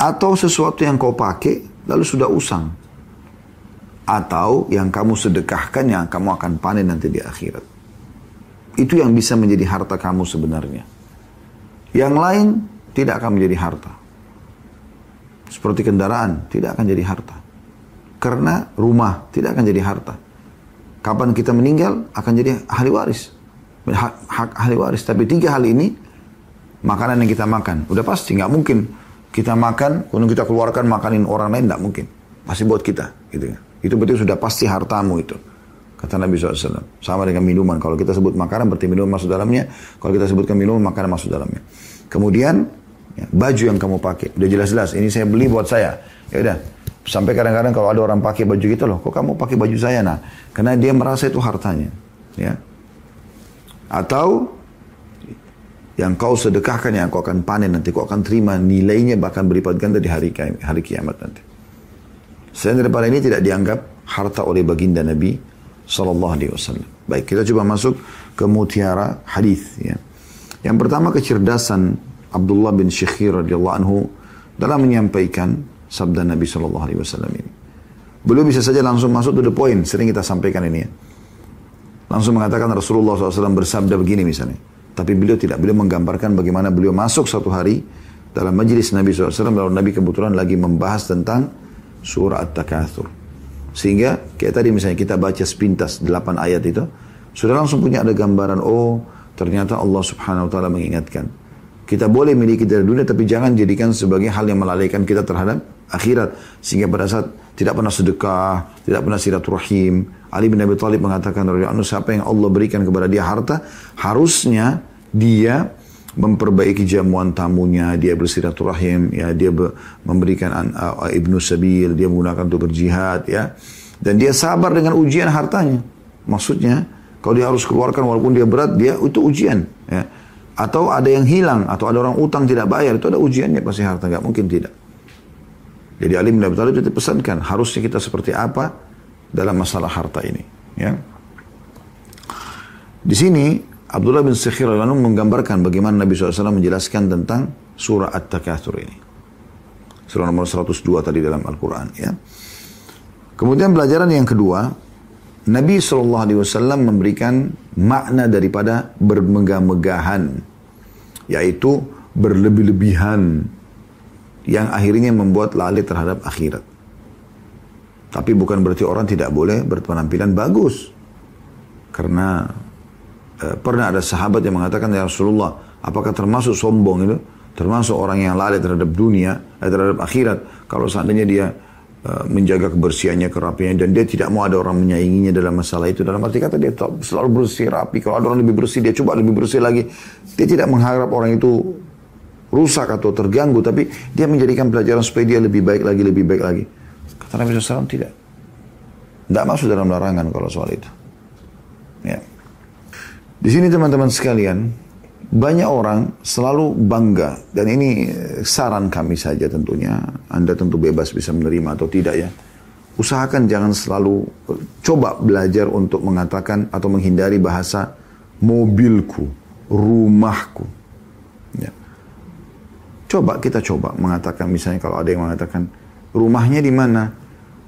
Atau sesuatu yang kau pakai, lalu sudah usang. Atau yang kamu sedekahkan, yang kamu akan panen nanti di akhirat. Itu yang bisa menjadi harta kamu sebenarnya. Yang lain tidak akan menjadi harta. Seperti kendaraan, tidak akan jadi harta. Karena rumah tidak akan jadi harta. Kapan kita meninggal akan jadi ahli waris. Hak, hak ahli waris. Tapi tiga hal ini, makanan yang kita makan. Udah pasti, nggak mungkin kita makan, kemudian kita keluarkan makanin orang lain, nggak mungkin. Pasti buat kita. gitu ya. Itu berarti sudah pasti hartamu itu. Kata Nabi SAW. Sama dengan minuman. Kalau kita sebut makanan berarti minuman masuk dalamnya. Kalau kita sebutkan minuman, makanan masuk dalamnya. Kemudian Ya, baju yang kamu pakai, udah jelas-jelas ini saya beli buat saya. Ya udah, sampai kadang-kadang kalau ada orang pakai baju gitu loh, kok kamu pakai baju saya nah? Karena dia merasa itu hartanya. Ya. Atau yang kau sedekahkan yang kau akan panen nanti kau akan terima nilainya bahkan berlipat ganda di hari hari kiamat nanti. Selain daripada ini tidak dianggap harta oleh baginda Nabi Sallallahu Alaihi Wasallam. Baik kita coba masuk ke mutiara hadis. Ya. Yang pertama kecerdasan Abdullah bin Syekhir radhiyallahu anhu dalam menyampaikan sabda Nabi Shallallahu Alaihi Wasallam ini. Beliau bisa saja langsung masuk to the point, sering kita sampaikan ini ya. Langsung mengatakan Rasulullah SAW bersabda begini misalnya. Tapi beliau tidak, beliau menggambarkan bagaimana beliau masuk satu hari dalam majelis Nabi SAW, lalu Nabi kebetulan lagi membahas tentang surah At-Takathur. Sehingga kayak tadi misalnya kita baca sepintas delapan ayat itu, sudah langsung punya ada gambaran, oh ternyata Allah Subhanahu Wa Ta'ala mengingatkan. Kita boleh miliki dari dunia tapi jangan jadikan sebagai hal yang melalaikan kita terhadap akhirat. Sehingga pada saat tidak pernah sedekah, tidak pernah silaturahim. Ali bin Abi Thalib mengatakan radhiyallahu siapa yang Allah berikan kepada dia harta, harusnya dia memperbaiki jamuan tamunya, dia bersilaturahim, ya dia memberikan uh, ibnu sabil, dia menggunakan untuk berjihad, ya. Dan dia sabar dengan ujian hartanya. Maksudnya, kalau dia harus keluarkan walaupun dia berat, dia itu ujian, ya. Atau ada yang hilang, atau ada orang utang tidak bayar, itu ada ujiannya pasti harta, nggak mungkin tidak. Jadi Ali bin Abi Thalib itu pesankan, harusnya kita seperti apa dalam masalah harta ini. Ya. Di sini Abdullah bin Sikhir al menggambarkan bagaimana Nabi SAW menjelaskan tentang surah At-Takathur ini. Surah nomor 102 tadi dalam Al-Quran. Ya. Kemudian pelajaran yang kedua, Nabi SAW memberikan makna daripada bermegah-megahan yaitu berlebih-lebihan yang akhirnya membuat lalai terhadap akhirat. Tapi bukan berarti orang tidak boleh berpenampilan bagus. Karena e, pernah ada sahabat yang mengatakan ya Rasulullah, apakah termasuk sombong itu? Termasuk orang yang lalai terhadap dunia, eh, terhadap akhirat. Kalau seandainya dia Uh, menjaga kebersihannya, kerapiannya, dan dia tidak mau ada orang menyainginya dalam masalah itu. Dalam arti kata dia selalu bersih, rapi. Kalau ada orang lebih bersih, dia coba lebih bersih lagi. Dia tidak mengharap orang itu rusak atau terganggu, tapi dia menjadikan pelajaran supaya dia lebih baik lagi, lebih baik lagi. Kata Nabi SAW tidak. Tidak masuk dalam larangan kalau soal itu. Ya. Di sini teman-teman sekalian, banyak orang selalu bangga dan ini eh, saran kami saja tentunya Anda tentu bebas bisa menerima atau tidak ya usahakan jangan selalu eh, coba belajar untuk mengatakan atau menghindari bahasa mobilku rumahku ya. coba kita coba mengatakan misalnya kalau ada yang mengatakan rumahnya di mana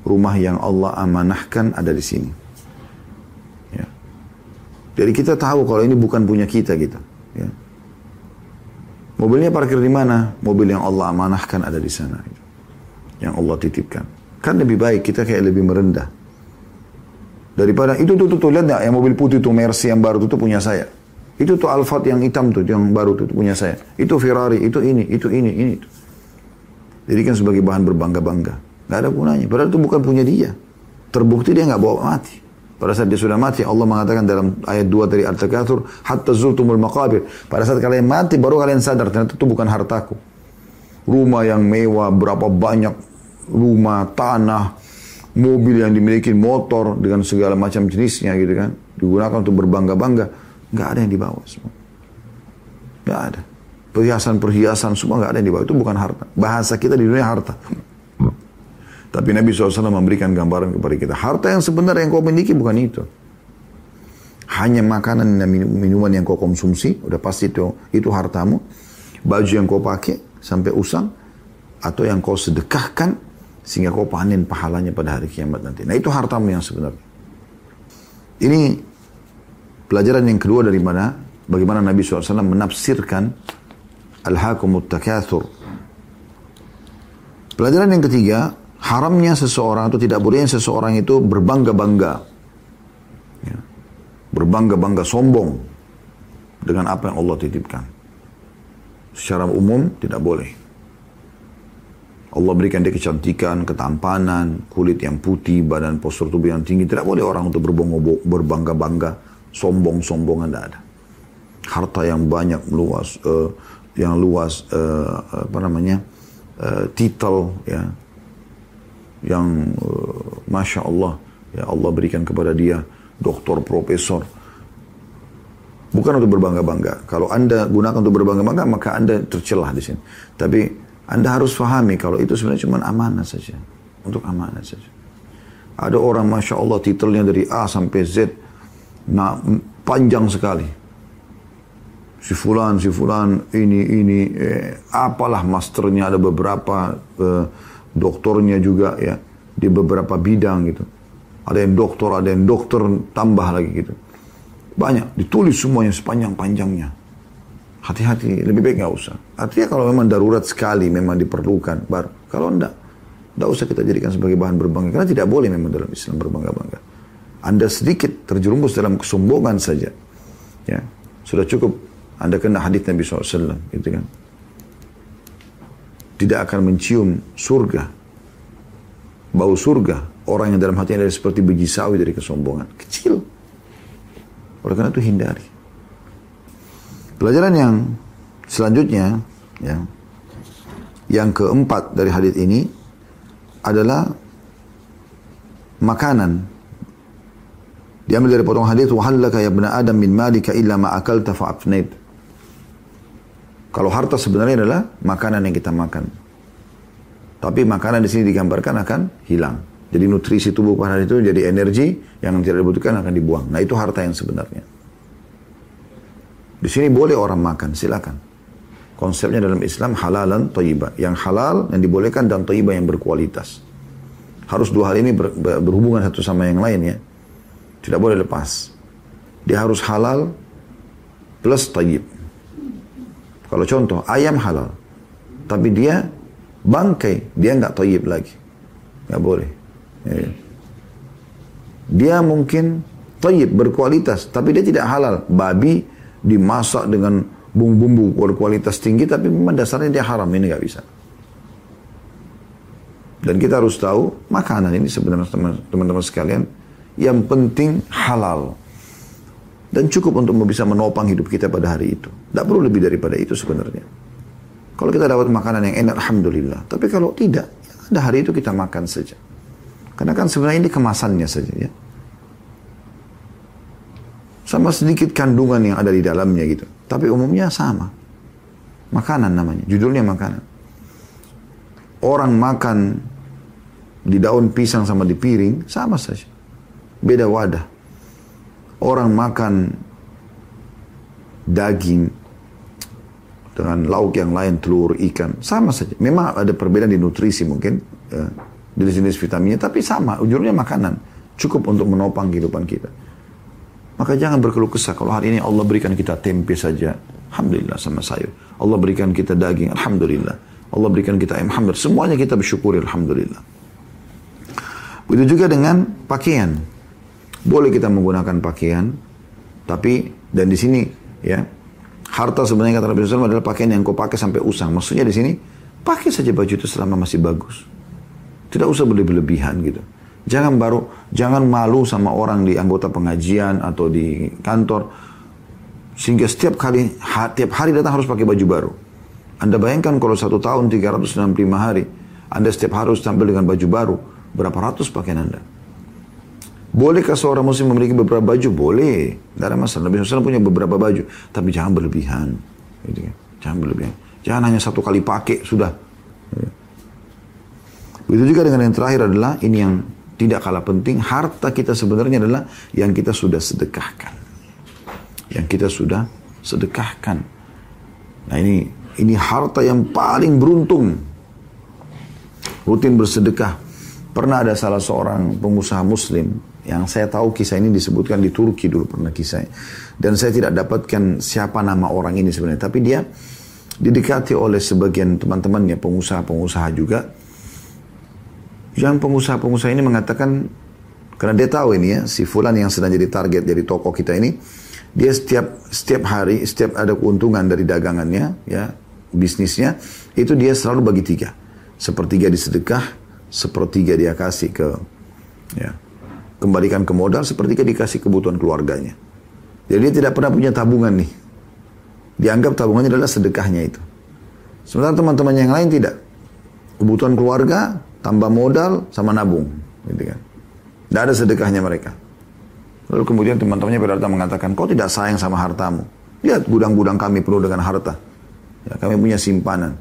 rumah yang Allah amanahkan ada di sini ya. jadi kita tahu kalau ini bukan punya kita gitu Ya. Mobilnya parkir di mana? Mobil yang Allah amanahkan ada di sana. Yang Allah titipkan. Kan lebih baik, kita kayak lebih merendah. Daripada, itu tuh, tuh, tuh lihat gak? Yang mobil putih tuh, Mercy yang baru tuh, tuh punya saya. Itu tuh Alphard yang hitam tuh, yang baru tuh, tuh punya saya. Itu Ferrari, itu ini, itu ini, ini. Itu. Jadi kan sebagai bahan berbangga-bangga. Gak ada gunanya. Padahal itu bukan punya dia. Terbukti dia nggak bawa mati. Pada saat dia sudah mati, Allah mengatakan dalam ayat 2 dari Al-Takathur, hatta zultumul maqabir. Pada saat kalian mati, baru kalian sadar, ternyata itu bukan hartaku. Rumah yang mewah, berapa banyak rumah, tanah, mobil yang dimiliki, motor, dengan segala macam jenisnya gitu kan. Digunakan untuk berbangga-bangga. Nggak ada yang dibawa semua. Nggak ada. Perhiasan-perhiasan semua nggak ada yang dibawa. Itu bukan harta. Bahasa kita di dunia harta. Tapi Nabi SAW memberikan gambaran kepada kita. Harta yang sebenarnya yang kau miliki bukan itu. Hanya makanan dan minuman yang kau konsumsi, udah pasti itu, itu hartamu. Baju yang kau pakai sampai usang, atau yang kau sedekahkan, sehingga kau panen pahalanya pada hari kiamat nanti. Nah itu hartamu yang sebenarnya. Ini pelajaran yang kedua dari mana? Bagaimana Nabi SAW menafsirkan Al-Hakumut Takathur. Pelajaran yang ketiga, haramnya seseorang atau tidak bolehnya seseorang itu berbangga-bangga. Ya. Berbangga-bangga sombong dengan apa yang Allah titipkan. Secara umum tidak boleh. Allah berikan dia kecantikan, ketampanan, kulit yang putih, badan postur tubuh yang tinggi. Tidak boleh orang untuk berbangga-bangga, sombong-sombongan tidak ada. Harta yang banyak, luas, uh, eh, yang luas, uh, apa namanya, uh, titel, ya, yang uh, masya Allah ya Allah berikan kepada dia doktor profesor bukan untuk berbangga-bangga kalau anda gunakan untuk berbangga-bangga maka anda tercelah di sini tapi anda harus fahami kalau itu sebenarnya cuma amanah saja untuk amanah saja ada orang masya Allah titelnya dari A sampai Z nah, panjang sekali si fulan si fulan ini ini eh, apalah masternya ada beberapa eh, doktornya juga ya di beberapa bidang gitu. Ada yang dokter, ada yang dokter tambah lagi gitu. Banyak, ditulis semuanya sepanjang-panjangnya. Hati-hati, lebih baik nggak usah. Artinya kalau memang darurat sekali, memang diperlukan, baru. Kalau enggak, enggak usah kita jadikan sebagai bahan berbangga. Karena tidak boleh memang dalam Islam berbangga-bangga. Anda sedikit terjerumus dalam kesombongan saja. Ya, sudah cukup. Anda kena hadis Nabi SAW, gitu kan tidak akan mencium surga. Bau surga. Orang yang dalam hatinya ada seperti biji sawi dari kesombongan. Kecil. Oleh karena itu hindari. Pelajaran yang selanjutnya, ya, yang keempat dari hadis ini adalah makanan. Diambil dari potong hadis, "Wahallaka ya ibn Adam min malika illa ma akalta fa'afnait." Kalau harta sebenarnya adalah makanan yang kita makan. Tapi makanan di sini digambarkan akan hilang. Jadi nutrisi tubuh pada itu jadi energi yang tidak dibutuhkan akan dibuang. Nah itu harta yang sebenarnya. Di sini boleh orang makan, silakan. Konsepnya dalam Islam halalan toyiba. Yang halal, yang dibolehkan dan toyiba yang berkualitas. Harus dua hal ini berhubungan satu sama yang lain ya. Tidak boleh lepas. Dia harus halal plus toyib. Kalau contoh, ayam halal. Tapi dia bangkai, dia nggak toyib lagi. Nggak boleh. Ya. Dia mungkin toyib, berkualitas, tapi dia tidak halal. Babi dimasak dengan bumbu-bumbu berkualitas tinggi, tapi memang dasarnya dia haram. Ini nggak bisa. Dan kita harus tahu, makanan ini sebenarnya teman-teman sekalian, yang penting halal. Dan cukup untuk bisa menopang hidup kita pada hari itu. Tidak perlu lebih daripada itu sebenarnya. Kalau kita dapat makanan yang enak, Alhamdulillah. Tapi kalau tidak, ya ada hari itu kita makan saja. Karena kan sebenarnya ini kemasannya saja ya. Sama sedikit kandungan yang ada di dalamnya gitu. Tapi umumnya sama. Makanan namanya, judulnya makanan. Orang makan di daun pisang sama di piring, sama saja. Beda wadah orang makan daging dengan lauk yang lain, telur, ikan, sama saja. Memang ada perbedaan di nutrisi mungkin, ya, jenis-jenis vitaminnya, tapi sama, Ujurnya makanan. Cukup untuk menopang kehidupan kita. Maka jangan berkeluh kesah. Kalau hari ini Allah berikan kita tempe saja, Alhamdulillah sama sayur. Allah berikan kita daging, Alhamdulillah. Allah berikan kita ayam, Alhamdulillah. Semuanya kita bersyukur Alhamdulillah. Begitu juga dengan pakaian. Boleh kita menggunakan pakaian, tapi dan di sini ya harta sebenarnya kata Nabi SAW adalah pakaian yang kau pakai sampai usang. Maksudnya di sini pakai saja baju itu selama masih bagus. Tidak usah berlebihan berlebihan gitu. Jangan baru, jangan malu sama orang di anggota pengajian atau di kantor. Sehingga setiap kali, ha, hari datang harus pakai baju baru. Anda bayangkan kalau satu tahun 365 hari, Anda setiap hari harus tampil dengan baju baru. Berapa ratus pakaian Anda? Bolehkah seorang muslim memiliki beberapa baju? Boleh. Tidak ada masalah. Nabi SAW punya beberapa baju. Tapi jangan berlebihan. Gitu kan. Jangan berlebihan. Jangan hanya satu kali pakai, sudah. Gitu. Begitu juga dengan yang terakhir adalah, ini yang tidak kalah penting, harta kita sebenarnya adalah yang kita sudah sedekahkan. Yang kita sudah sedekahkan. Nah ini ini harta yang paling beruntung. Rutin bersedekah. Pernah ada salah seorang pengusaha muslim yang saya tahu kisah ini disebutkan di Turki dulu pernah kisahnya. Dan saya tidak dapatkan siapa nama orang ini sebenarnya. Tapi dia didekati oleh sebagian teman-temannya, pengusaha-pengusaha juga. Yang pengusaha-pengusaha ini mengatakan, karena dia tahu ini ya, si Fulan yang sedang jadi target dari toko kita ini, dia setiap setiap hari, setiap ada keuntungan dari dagangannya, ya bisnisnya, itu dia selalu bagi tiga. Sepertiga disedekah, sepertiga dia kasih ke ya, kembalikan ke modal sepertiga dikasih kebutuhan keluarganya. Jadi dia tidak pernah punya tabungan nih. Dianggap tabungannya adalah sedekahnya itu. Sementara teman-teman yang lain tidak. Kebutuhan keluarga, tambah modal, sama nabung. Gitu kan. Tidak ada sedekahnya mereka. Lalu kemudian teman-temannya berarti mengatakan, kau tidak sayang sama hartamu. Lihat gudang-gudang kami penuh dengan harta. Ya, kami punya simpanan.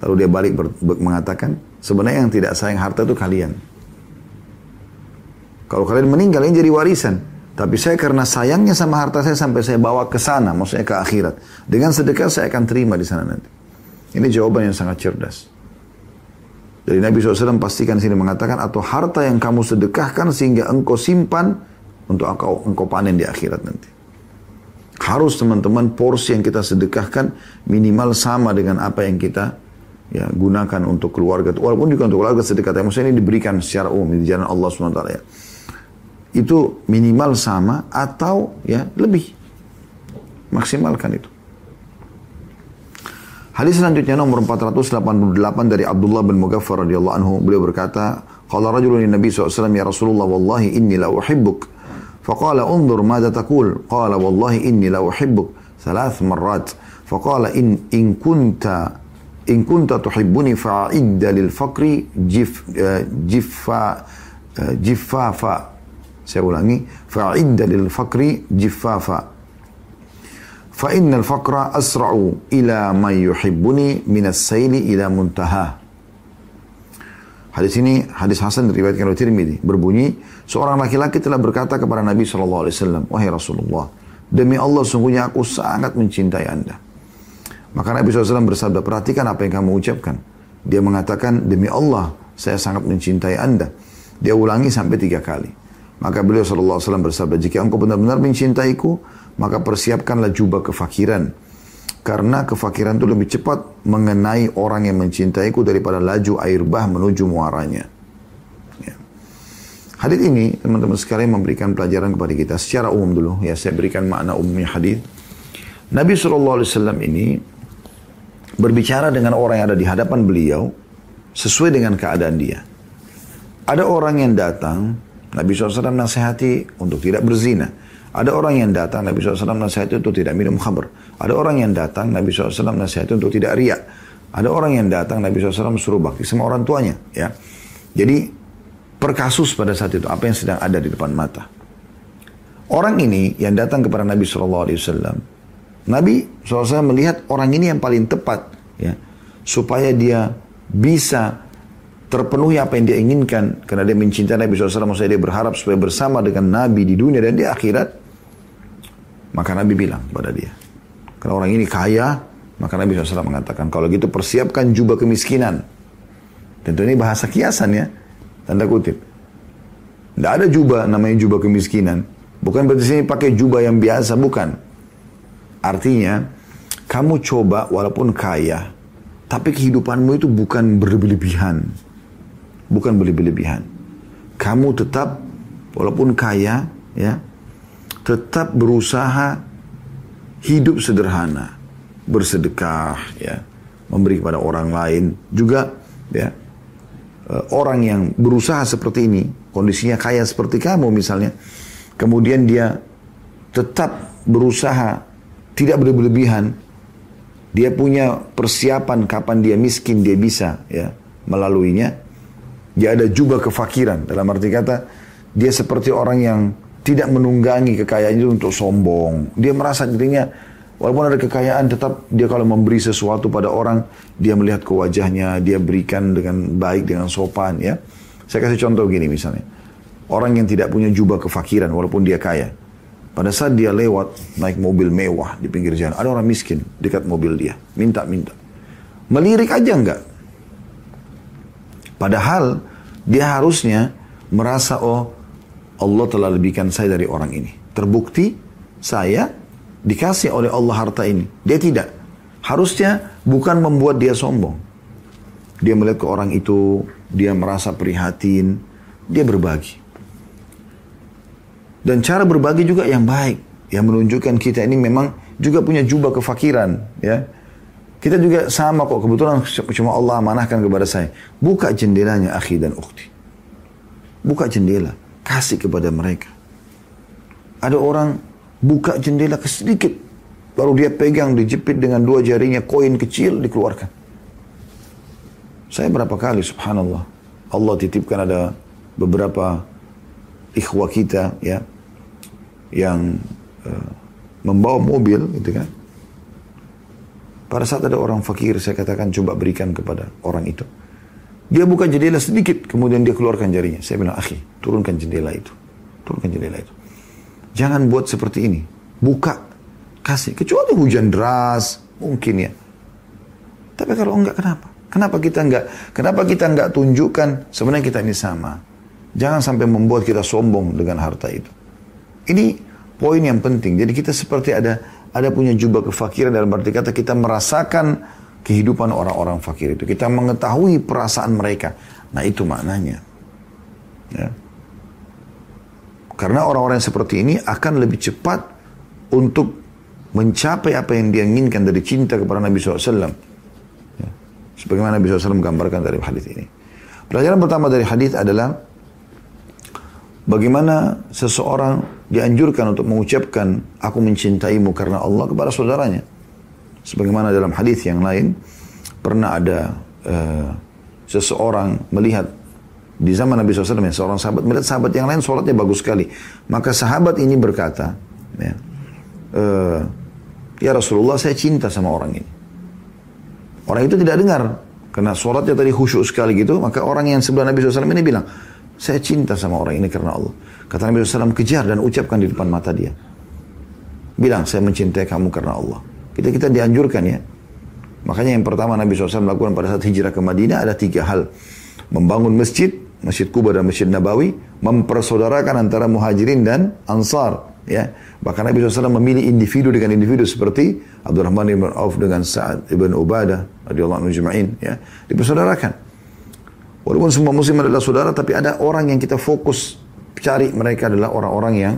Lalu dia balik mengatakan, sebenarnya yang tidak sayang harta itu kalian. Kalau kalian meninggal ini jadi warisan. Tapi saya karena sayangnya sama harta saya sampai saya bawa ke sana, maksudnya ke akhirat. Dengan sedekah saya akan terima di sana nanti. Ini jawaban yang sangat cerdas. Jadi Nabi SAW pastikan sini mengatakan, atau harta yang kamu sedekahkan sehingga engkau simpan untuk engkau, engkau panen di akhirat nanti. Harus teman-teman porsi yang kita sedekahkan minimal sama dengan apa yang kita ya gunakan untuk keluarga. Walaupun juga untuk keluarga sedekah, maksudnya ini diberikan secara umum di jalan Allah SWT ya itu minimal sama atau ya lebih. Maksimalkan itu. Hadis selanjutnya nomor 488 dari Abdullah bin Mughaffar radhiyallahu anhu beliau berkata, "Qala rajulun lin Nabi SAW ya Rasulullah wallahi inni la uhibbuk." فقال qala wallahi inni la uhibbuk إني لا faqala in in kunta in kunta tuhibbuni fa'idda lil faqri jif uh, جف uh, جفافا saya ulangi, fa'idda lil fakri jiffafa. Fa innal faqra asra'u ila man yuhibbuni minas sayli ila muntaha. Hadis ini hadis Hasan diriwayatkan oleh Tirmidzi berbunyi seorang laki-laki telah berkata kepada Nabi sallallahu alaihi wasallam wahai Rasulullah demi Allah sungguhnya aku sangat mencintai Anda maka Nabi SAW bersabda perhatikan apa yang kamu ucapkan dia mengatakan demi Allah saya sangat mencintai Anda dia ulangi sampai tiga kali maka beliau SAW bersabda, jika engkau benar-benar mencintaiku, maka persiapkanlah jubah kefakiran. Karena kefakiran itu lebih cepat mengenai orang yang mencintaiku daripada laju air bah menuju muaranya. Ya. Hadis ini teman-teman sekalian memberikan pelajaran kepada kita secara umum dulu. Ya saya berikan makna umumnya hadis. Nabi SAW ini berbicara dengan orang yang ada di hadapan beliau sesuai dengan keadaan dia. Ada orang yang datang Nabi SAW nasihati untuk tidak berzina. Ada orang yang datang, Nabi SAW nasihati untuk tidak minum khamr. Ada orang yang datang, Nabi SAW nasihati untuk tidak riak. Ada orang yang datang, Nabi SAW suruh bakti sama orang tuanya. ya. Jadi, per pada saat itu, apa yang sedang ada di depan mata. Orang ini yang datang kepada Nabi SAW, Nabi SAW melihat orang ini yang paling tepat. ya Supaya dia bisa terpenuhi apa yang dia inginkan karena dia mencintai Nabi SAW maksudnya dia berharap supaya bersama dengan Nabi di dunia dan di akhirat maka Nabi bilang kepada dia karena orang ini kaya maka Nabi SAW mengatakan kalau gitu persiapkan jubah kemiskinan tentu ini bahasa kiasan ya tanda kutip tidak ada jubah namanya jubah kemiskinan bukan berarti sini pakai jubah yang biasa bukan artinya kamu coba walaupun kaya tapi kehidupanmu itu bukan berlebihan bukan berlebih-lebihan. Kamu tetap walaupun kaya ya, tetap berusaha hidup sederhana, bersedekah ya, memberi kepada orang lain juga ya. Eh, orang yang berusaha seperti ini, kondisinya kaya seperti kamu misalnya, kemudian dia tetap berusaha tidak berlebihan, dia punya persiapan kapan dia miskin dia bisa ya melaluinya dia ada juga kefakiran. Dalam arti kata, dia seperti orang yang tidak menunggangi kekayaannya untuk sombong. Dia merasa dirinya, walaupun ada kekayaan, tetap dia kalau memberi sesuatu pada orang, dia melihat ke wajahnya, dia berikan dengan baik, dengan sopan. ya. Saya kasih contoh gini misalnya. Orang yang tidak punya jubah kefakiran, walaupun dia kaya. Pada saat dia lewat naik mobil mewah di pinggir jalan, ada orang miskin dekat mobil dia, minta-minta. Melirik aja enggak? Padahal dia harusnya merasa oh Allah telah lebihkan saya dari orang ini. Terbukti saya dikasih oleh Allah harta ini. Dia tidak. Harusnya bukan membuat dia sombong. Dia melihat ke orang itu, dia merasa prihatin, dia berbagi. Dan cara berbagi juga yang baik, yang menunjukkan kita ini memang juga punya jubah kefakiran, ya. Kita juga sama kok, kebetulan cuma Allah amanahkan kepada saya. Buka jendelanya akhi dan ukti. Buka jendela, kasih kepada mereka. Ada orang buka jendela sedikit, baru dia pegang, dijepit dengan dua jarinya, koin kecil dikeluarkan. Saya berapa kali, subhanallah, Allah titipkan ada beberapa ikhwa kita ya, yang uh, membawa mobil gitu kan, pada saat ada orang fakir, saya katakan coba berikan kepada orang itu. Dia buka jendela sedikit, kemudian dia keluarkan jarinya. Saya bilang, akhi, turunkan jendela itu. Turunkan jendela itu. Jangan buat seperti ini. Buka, kasih. Kecuali hujan deras, mungkin ya. Tapi kalau enggak, kenapa? Kenapa kita enggak? Kenapa kita enggak tunjukkan sebenarnya kita ini sama? Jangan sampai membuat kita sombong dengan harta itu. Ini poin yang penting. Jadi kita seperti ada ada punya jubah kefakiran dalam arti kata kita merasakan kehidupan orang-orang fakir itu. Kita mengetahui perasaan mereka. Nah itu maknanya. Ya. Karena orang-orang seperti ini akan lebih cepat untuk mencapai apa yang dia inginkan dari cinta kepada Nabi SAW. Ya. Sebagaimana Nabi SAW menggambarkan dari hadis ini. Pelajaran pertama dari hadis adalah bagaimana seseorang dianjurkan untuk mengucapkan aku mencintaimu karena Allah kepada saudaranya. Sebagaimana dalam hadis yang lain pernah ada uh, seseorang melihat di zaman Nabi SAW ya, seorang sahabat melihat sahabat yang lain sholatnya bagus sekali. Maka sahabat ini berkata, ya, e, ya Rasulullah saya cinta sama orang ini. Orang itu tidak dengar karena sholatnya tadi khusyuk sekali gitu. Maka orang yang sebelah Nabi SAW ini bilang, saya cinta sama orang ini karena Allah. Kata Nabi SAW, kejar dan ucapkan di depan mata dia. Bilang, saya mencintai kamu karena Allah. Kita kita dianjurkan ya. Makanya yang pertama Nabi SAW melakukan pada saat hijrah ke Madinah ada tiga hal. Membangun masjid, Masjid Kuba dan Masjid Nabawi, mempersaudarakan antara muhajirin dan ansar. Ya. Bahkan Nabi SAW memilih individu dengan individu seperti Abdurrahman ibn Auf dengan Sa'ad ibn Ubadah Ya. Dipersaudarakan. Walaupun semua muslim adalah saudara, tapi ada orang yang kita fokus cari mereka adalah orang-orang yang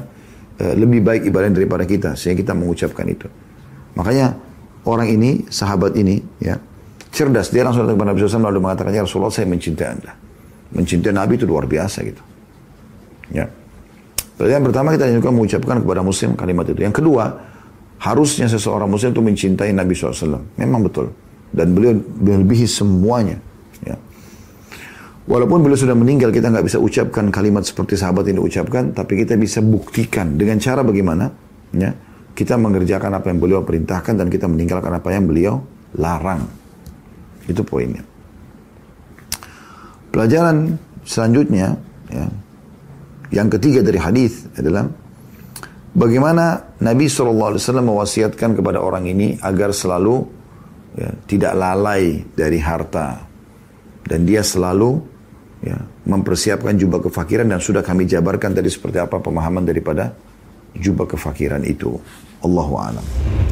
uh, lebih baik ibadahnya daripada kita. Sehingga kita mengucapkan itu. Makanya orang ini, sahabat ini, ya cerdas. Dia langsung datang kepada Nabi SAW lalu mengatakan, Ya Rasulullah saya mencintai anda. Mencintai Nabi itu luar biasa gitu. Ya. Jadi yang pertama kita juga mengucapkan kepada muslim kalimat itu. Yang kedua, harusnya seseorang muslim itu mencintai Nabi SAW. Memang betul. Dan beliau melebihi semuanya. Walaupun beliau sudah meninggal, kita nggak bisa ucapkan kalimat seperti sahabat ini ucapkan, tapi kita bisa buktikan dengan cara bagaimana, ya, kita mengerjakan apa yang beliau perintahkan dan kita meninggalkan apa yang beliau larang. Itu poinnya. Pelajaran selanjutnya, ya, yang ketiga dari hadis adalah bagaimana Nabi SAW mewasiatkan kepada orang ini agar selalu ya, tidak lalai dari harta dan dia selalu ya, mempersiapkan jubah kefakiran dan sudah kami jabarkan tadi seperti apa pemahaman daripada jubah kefakiran itu. Allahu a'lam.